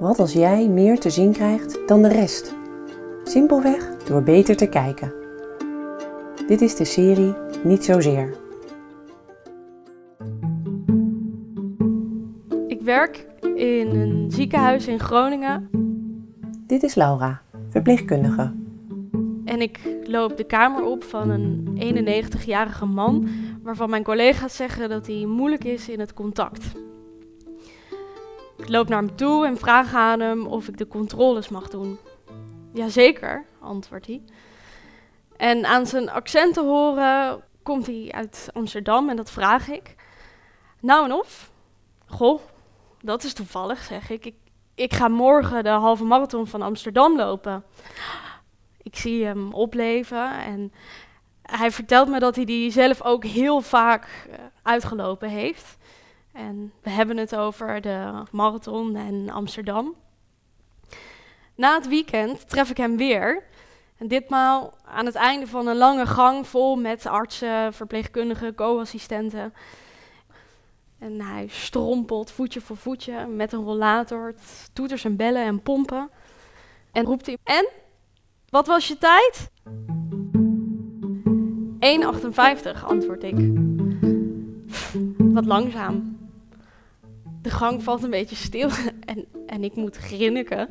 Wat als jij meer te zien krijgt dan de rest? Simpelweg door beter te kijken. Dit is de serie Niet Zozeer. Ik werk in een ziekenhuis in Groningen Dit is Laura, verpleegkundige. en ik loop de kamer op van een 91-jarige man waarvan mijn collega's zeggen dat hij moeilijk is in het contact. Ik loop naar hem toe en vraag aan hem of ik de controles mag doen. Jazeker, antwoordt hij. En aan zijn accent te horen komt hij uit Amsterdam en dat vraag ik. Nou en of? Goh, dat is toevallig, zeg ik. ik. Ik ga morgen de halve marathon van Amsterdam lopen. Ik zie hem opleven en hij vertelt me dat hij die zelf ook heel vaak eh, uitgelopen heeft. En we hebben het over de marathon en Amsterdam. Na het weekend tref ik hem weer. En ditmaal aan het einde van een lange gang vol met artsen, verpleegkundigen, co-assistenten. En hij strompelt voetje voor voetje met een rollator, toeters en bellen en pompen. En roept hij, en? Wat was je tijd? 1,58 antwoord ik. Wat langzaam. De gang valt een beetje stil en, en ik moet grinniken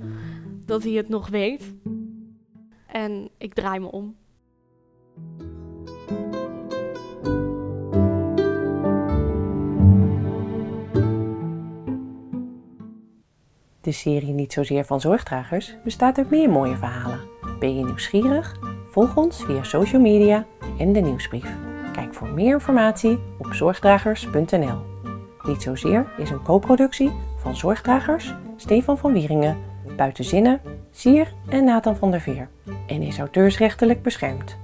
dat hij het nog weet. En ik draai me om. De serie Niet Zozeer van Zorgdragers bestaat uit meer mooie verhalen. Ben je nieuwsgierig? Volg ons via social media en de nieuwsbrief. Kijk voor meer informatie op zorgdragers.nl. Niet Zozeer is een co-productie van Zorgdragers, Stefan van Wieringen, Buitenzinnen, Sier en Nathan van der Veer en is auteursrechtelijk beschermd.